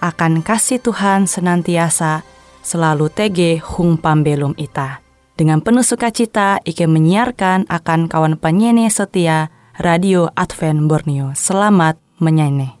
akan kasih Tuhan senantiasa selalu tege hung pambelum ita. Dengan penuh sukacita, Ike menyiarkan akan kawan penyanyi setia Radio Advent Borneo. Selamat menyanyi.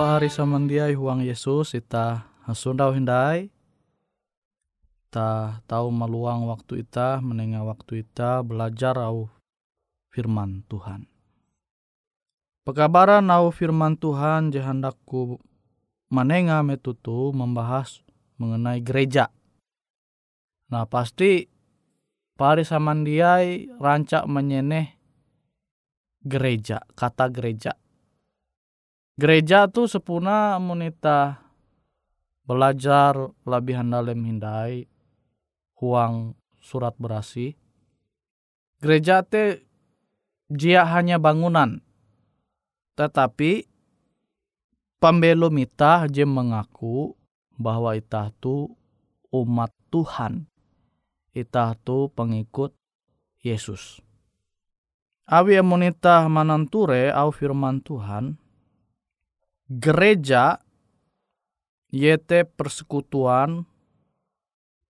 Pahari samandiai huang Yesus ita hasundau hindai ta tahu meluang waktu ita menengah waktu ita belajar au firman Tuhan. Pekabaran au firman Tuhan jahandakku menengah metutu membahas mengenai gereja. Nah pasti pari samandiai rancak menyeneh gereja, kata gereja gereja tu sepuna monita belajar lebih handalem hindai huang surat berasi. Gereja te jia hanya bangunan tetapi pembelum ita je mengaku bahwa ita tu umat Tuhan ita tu pengikut Yesus. Awi monita mananture au firman Tuhan gereja yete persekutuan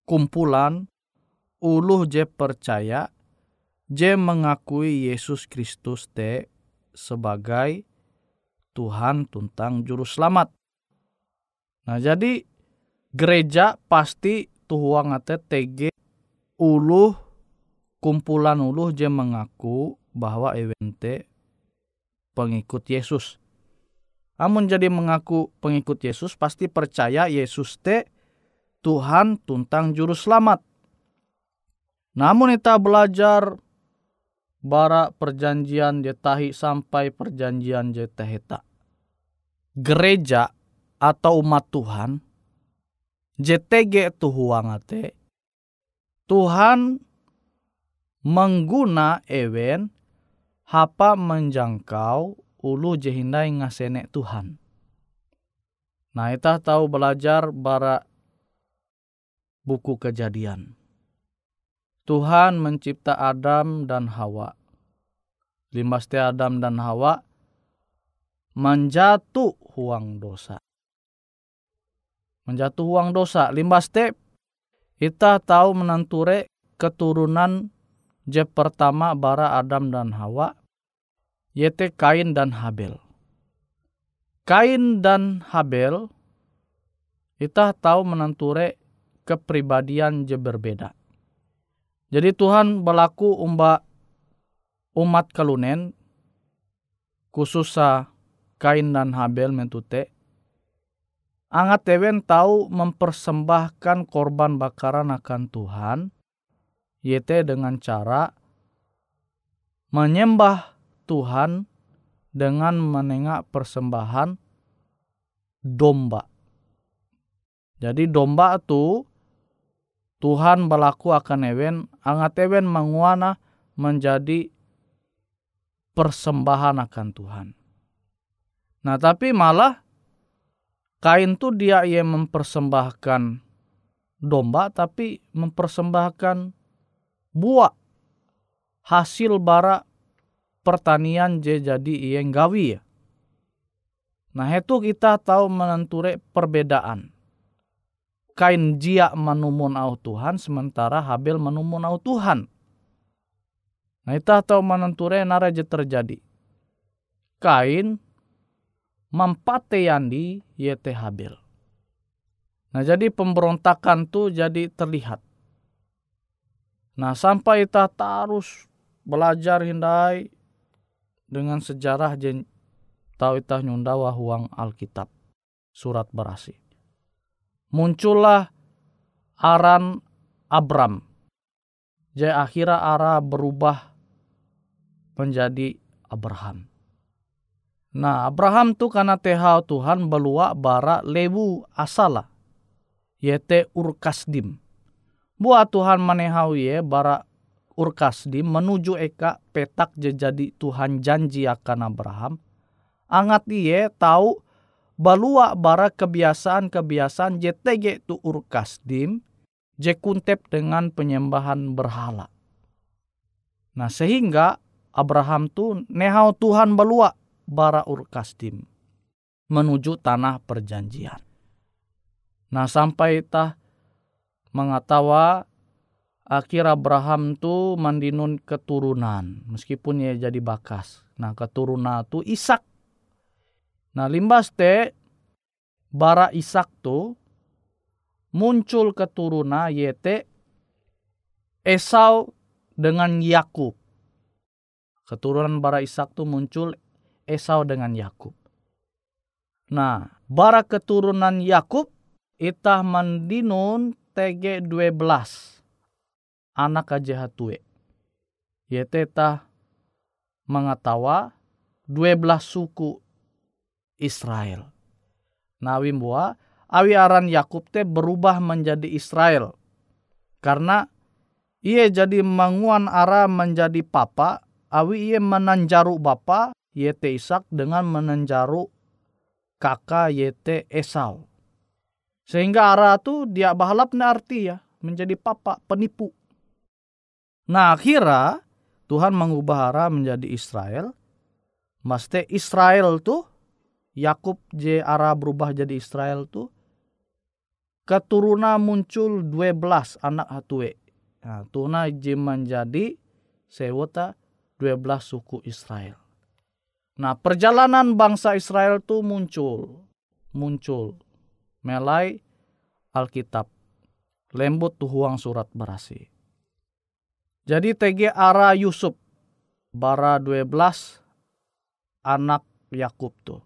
kumpulan uluh je percaya je mengakui Yesus Kristus te sebagai Tuhan tuntang juru selamat. Nah jadi gereja pasti tuhuang ate TG uluh kumpulan uluh je mengaku bahwa evente pengikut Yesus. Amun jadi mengaku pengikut Yesus pasti percaya Yesus te Tuhan tuntang juru selamat. Namun kita belajar bara perjanjian jetahi sampai perjanjian jetaheta. Gereja atau umat Tuhan JTG tuhuangate Tuhan mengguna ewen hapa menjangkau ulu jehindai ngasene Tuhan. Nah, kita tahu belajar bara buku kejadian. Tuhan mencipta Adam dan Hawa. Limbaste Adam dan Hawa menjatuh huang dosa. Menjatuh huang dosa. Limbaste kita tahu menanture keturunan je pertama bara Adam dan Hawa yaitu Kain dan Habel. Kain dan Habel kita tahu menenture kepribadian je berbeda. Jadi Tuhan berlaku umba umat kalunen khususnya Kain dan Habel mentute angat tewen tahu mempersembahkan korban bakaran akan Tuhan yaitu dengan cara menyembah Tuhan dengan menengak persembahan domba. Jadi domba itu Tuhan berlaku akan ewen, angat ewen menguana menjadi persembahan akan Tuhan. Nah tapi malah kain tuh dia yang mempersembahkan domba tapi mempersembahkan buah hasil bara pertanian je jadi yang gawi ya. Nah itu kita tahu menenture perbedaan. Kain jia menumun au Tuhan sementara Habel menumun au Tuhan. Nah kita tahu menenture nara je terjadi. Kain mempateyandi yete Habel. Nah jadi pemberontakan tuh jadi terlihat. Nah sampai kita terus belajar hindai dengan sejarah jen tahu itah nyundawa huang Alkitab surat berasi. Muncullah aran Abram. Jadi akhirnya ara berubah menjadi Abraham. Nah Abraham tu karena tehau Tuhan belua bara lewu asala. Yete urkasdim. Buat Tuhan manehau ye bara Urkasdi menuju eka petak jadi Tuhan janji akan Abraham. Angat iye tahu balua bara kebiasaan-kebiasaan JTG tu Urkasdim je kuntep dengan penyembahan berhala. Nah sehingga Abraham tu nehau Tuhan balua bara Urkasdim menuju tanah perjanjian. Nah sampai tah mengatawa akhir Abraham tu mandinun keturunan meskipun ia jadi bakas. Nah keturunan tu Ishak. Nah limbas te bara Ishak tu muncul keturunan yete Esau dengan Yakub. Keturunan bara Ishak tu muncul Esau dengan Yakub. Nah, bara keturunan Yakub itah mandinun TG 12 anak aja hatue. Yete tah mengatawa 12 suku Israel. Nawi mua awi aran Yakub te berubah menjadi Israel. Karena ia jadi manguan ara menjadi papa, awi ia menanjaru bapa, yete Ishak dengan menanjaru kakak yete Esau. Sehingga ara tu dia bahalap arti ya, menjadi papa, penipu. Nah akhirnya Tuhan mengubah ara menjadi Israel. Maste Israel tu Yakub je ara berubah jadi Israel tu keturunan muncul 12 anak hatue. Nah, tuna je menjadi sewota 12 suku Israel. Nah, perjalanan bangsa Israel itu muncul, muncul, melai Alkitab, lembut tuhuang surat berasi. Jadi TG Ara Yusuf, bara 12 anak Yakub tuh,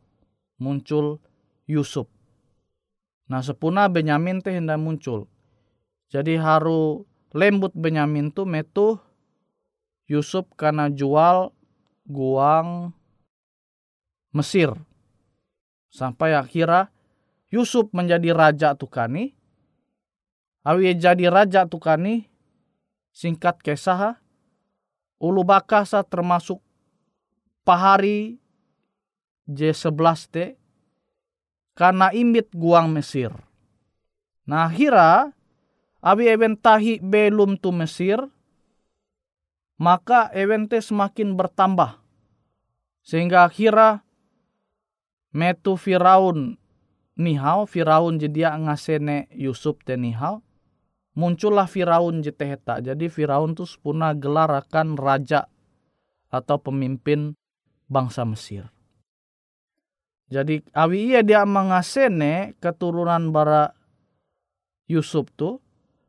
muncul Yusuf. Nah sepuna Benyamin teh hendak muncul. Jadi haru lembut Benyamin tuh metu Yusuf karena jual guang Mesir. Sampai akhirnya Yusuf menjadi raja Tukani. Awi jadi raja Tukani. Singkat kisah. Ulu Bakasa termasuk Pahari J11T. Karena imbit guang Mesir. Nah akhirnya Awi eventahi belum tu Mesir. Maka evente semakin bertambah. Sehingga akhirnya metu Firaun nihau Firaun jadi ngasene Yusuf te nihau muncullah Firaun jeteheta jadi Firaun tuh sepuna gelar akan raja atau pemimpin bangsa Mesir. Jadi awi iya dia mengasene keturunan bara Yusuf tuh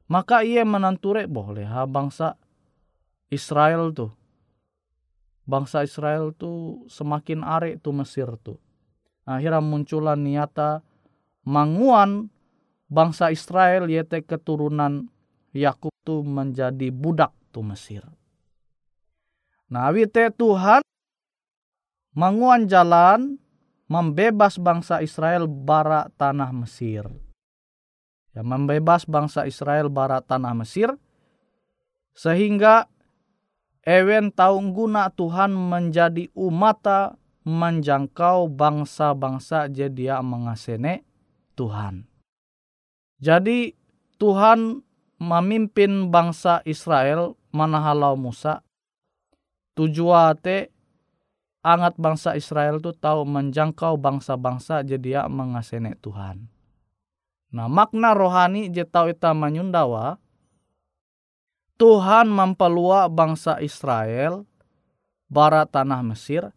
maka ia menanture boleh ha bangsa Israel tuh. Bangsa Israel tuh semakin are tuh Mesir tuh. Akhirnya munculan niata manguan bangsa Israel yaitu keturunan Yakub tu menjadi budak tu Mesir. Nah, wite Tuhan manguan jalan membebas bangsa Israel bara tanah Mesir. Ya, membebas bangsa Israel bara tanah Mesir sehingga ewen taung guna Tuhan menjadi umata menjangkau bangsa-bangsa jadi dia mengasene Tuhan. Jadi Tuhan memimpin bangsa Israel manahalau Musa tujuate angat bangsa Israel tu tahu menjangkau bangsa-bangsa jadi dia mengasene Tuhan. Nah makna rohani je tahu ita menyundawa Tuhan mempelua bangsa Israel barat tanah Mesir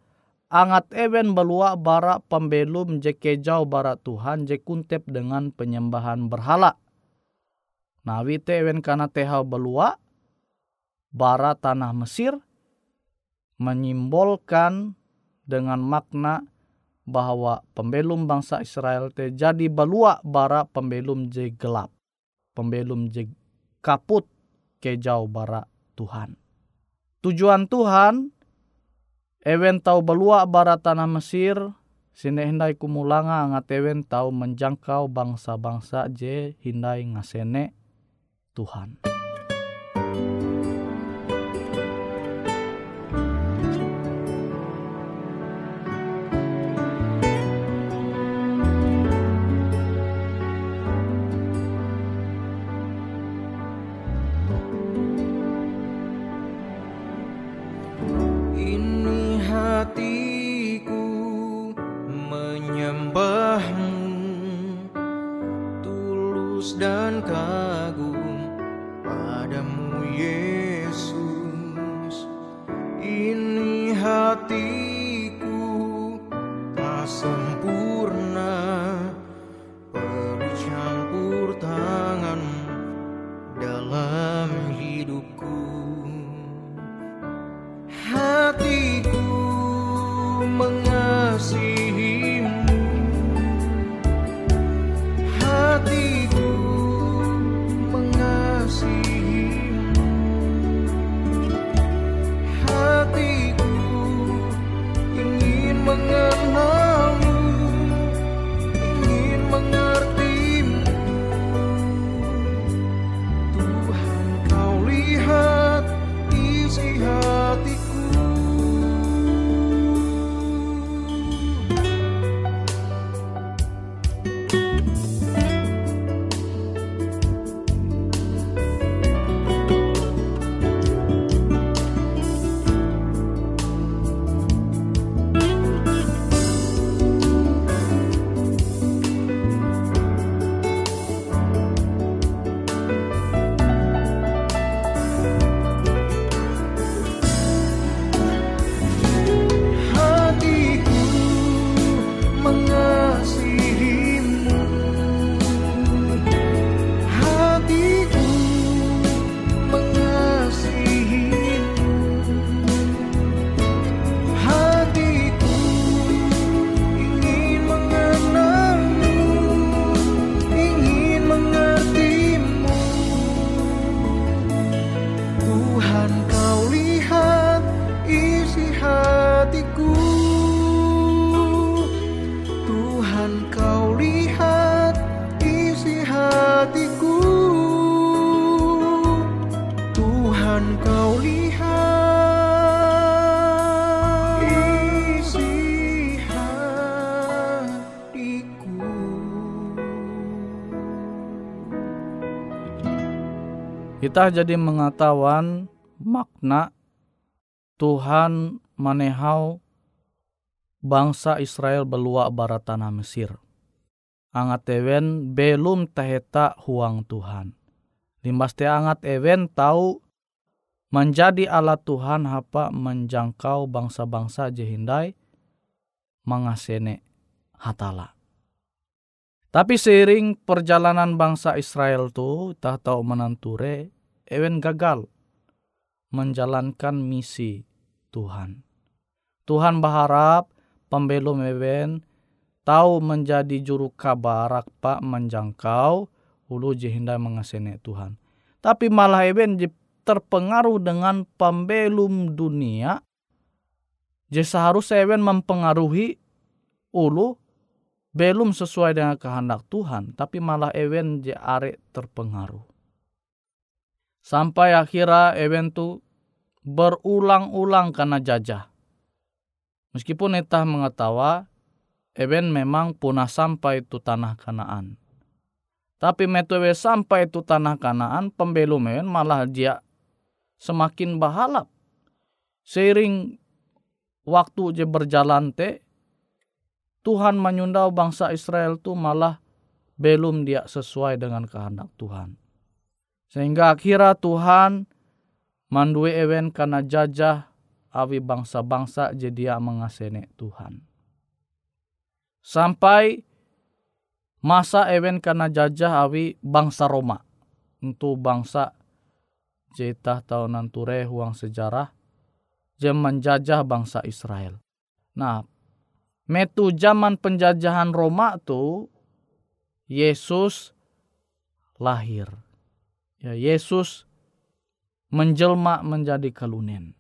angat even belua bara pembelum jeke jauh bara Tuhan je kuntep dengan penyembahan berhala. Nawi te even kana tehau belua bara tanah Mesir menyimbolkan dengan makna bahwa pembelum bangsa Israel te jadi belua bara pembelum je gelap. Pembelum je kaput ke jauh bara Tuhan. Tujuan Tuhan Ewen tau belua barat tanah Mesir, sini hindai kumulanga ngat ewen tau menjangkau bangsa-bangsa je hindai ngasene Tuhan. Kita jadi mengetahuan makna Tuhan manehau bangsa Israel belua barat tanah Mesir. Angat ewen belum taheta huang Tuhan. Limbas te angat ewen tahu menjadi alat Tuhan apa menjangkau bangsa-bangsa jehindai mengasene hatala. Tapi seiring perjalanan bangsa Israel tu tak tahu menanture, ewen gagal menjalankan misi Tuhan. Tuhan berharap pembelum ewen tahu menjadi juru kabarak pak menjangkau ulu jehindai mengasene Tuhan. Tapi malah ewen terpengaruh dengan pembelum dunia. Jadi seharusnya ewen mempengaruhi ulu belum sesuai dengan kehendak Tuhan, tapi malah ewen je are terpengaruh. Sampai akhirnya ewen tu berulang-ulang karena jajah. Meskipun etah mengetawa, ewen memang punah sampai itu tanah kanaan. Tapi metuwe sampai itu tanah kanaan, pembelum ewen malah dia semakin bahalap. Seiring waktu je berjalan te, Tuhan menyundau bangsa Israel tu malah belum dia sesuai dengan kehendak Tuhan. Sehingga akhirnya Tuhan mandue ewen karena jajah awi bangsa-bangsa jadi mengasene Tuhan. Sampai masa ewen karena jajah awi bangsa Roma. Untuk bangsa jeta tahunan ture huang sejarah jam menjajah bangsa Israel. Nah, metu zaman penjajahan Roma tu Yesus lahir. Ya, Yesus menjelma menjadi kalunen.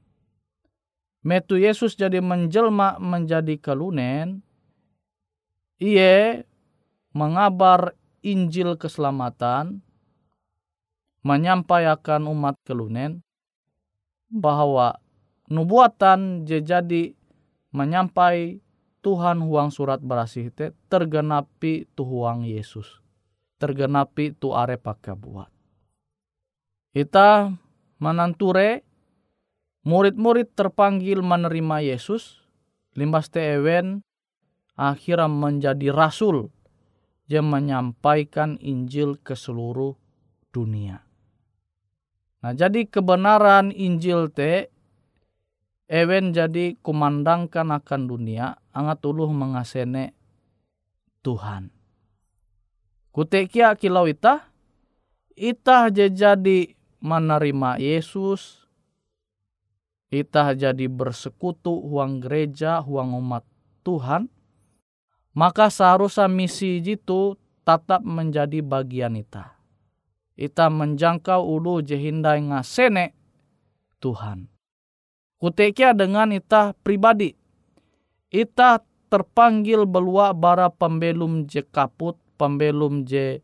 Metu Yesus jadi menjelma menjadi kalunen, ia mengabar Injil keselamatan, menyampaikan umat kelunen bahwa nubuatan jadi menyampai Tuhan huang surat berasih te tergenapi tu huang Yesus. Tergenapi tu are pakai buat. Kita menanture murid-murid terpanggil menerima Yesus. Limbas te ewen akhirnya menjadi rasul yang menyampaikan Injil ke seluruh dunia. Nah jadi kebenaran Injil te ewen jadi kumandangkan akan dunia angat uluh mengasene Tuhan. Kutekia kilau itah, itah jadi menerima Yesus, itah jadi bersekutu huang gereja, huang umat Tuhan, maka seharusnya misi itu tetap menjadi bagian ita. Ita menjangkau ulu jehindai ngasene Tuhan. Kutekia dengan ita pribadi. Ita terpanggil belua bara pembelum je kaput, pembelum je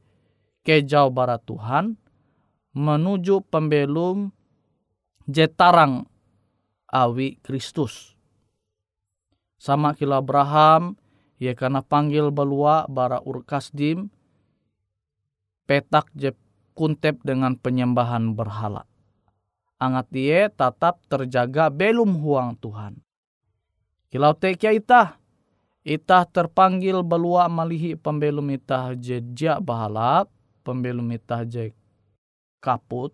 kejau bara Tuhan, menuju pembelum je tarang awi Kristus. Sama kila Abraham, ia karena panggil belua bara urkasdim, petak je kuntep dengan penyembahan berhala angat dia tetap terjaga belum huang Tuhan. Kilau tekia itah, itah terpanggil belua malihi pembelum itah jejak bahalap, pembelum itah je kaput,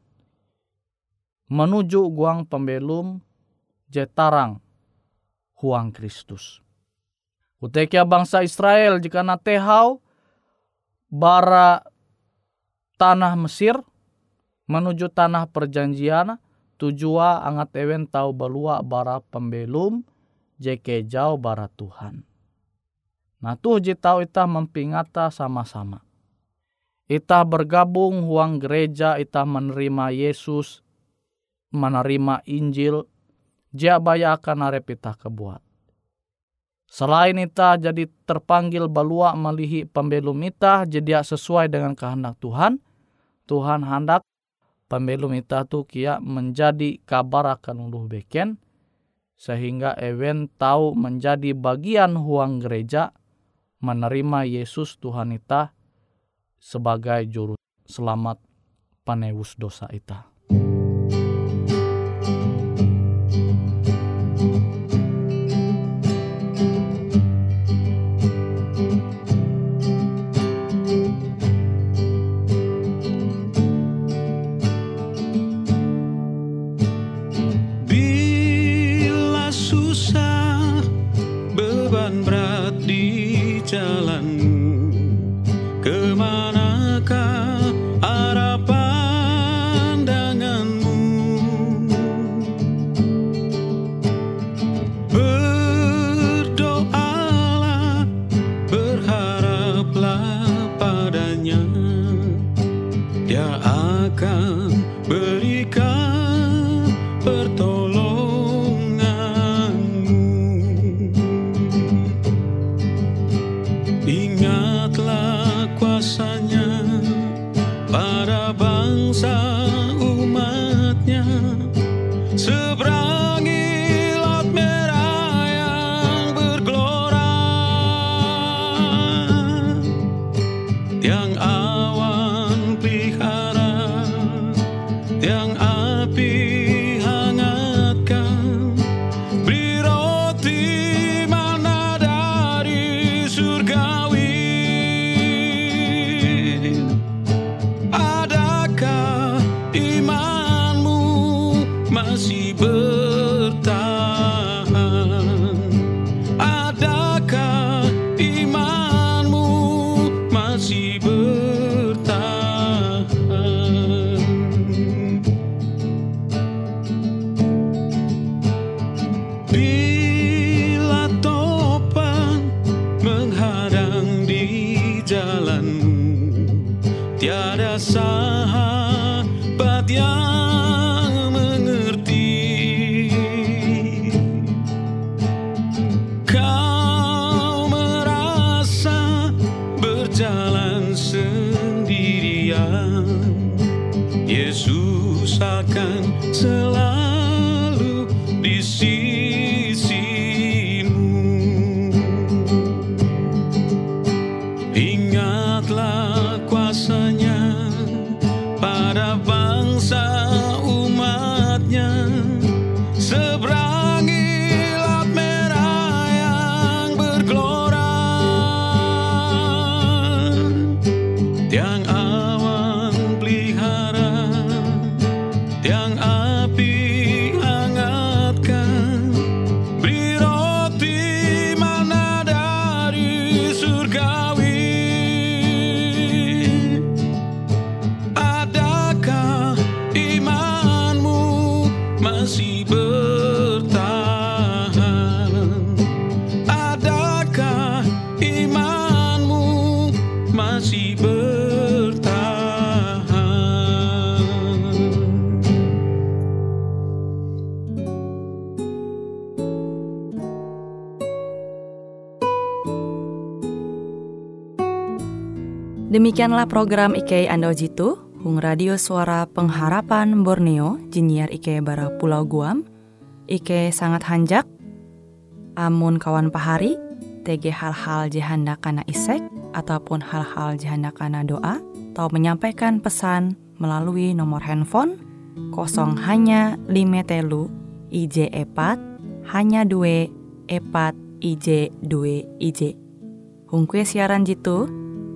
menuju guang pembelum je tarang huang Kristus. Utekia bangsa Israel jika natehau bara tanah Mesir menuju tanah perjanjian tujua angat ewen tau balua bara pembelum jeke jauh bara Tuhan. Nah tuh tau itah mempingata sama-sama. Itah bergabung huang gereja, itah menerima Yesus, menerima Injil, jia baya akan arep itah kebuat. Selain itah jadi terpanggil balua melihi pembelum itah jadi sesuai dengan kehendak Tuhan, Tuhan hendak pembelum ita tu kia menjadi kabar akan uluh beken sehingga ewen tahu menjadi bagian huang gereja menerima Yesus Tuhan ita sebagai juru selamat panewus dosa ita. 그만한 berjalan sendirian. Yesus akan selalu Demikianlah program IK Ando Jitu, Hung Radio Suara Pengharapan Borneo, Jinier IK Bara Pulau Guam, IK sangat hanjak, amun kawan pahari, TG hal-hal jihanda kana isek, ataupun hal-hal jihanda kana doa, atau menyampaikan pesan melalui nomor handphone kosong hanya lima telu IJ epat hanya dua epat IJ dua IJ. Hungkue siaran jitu,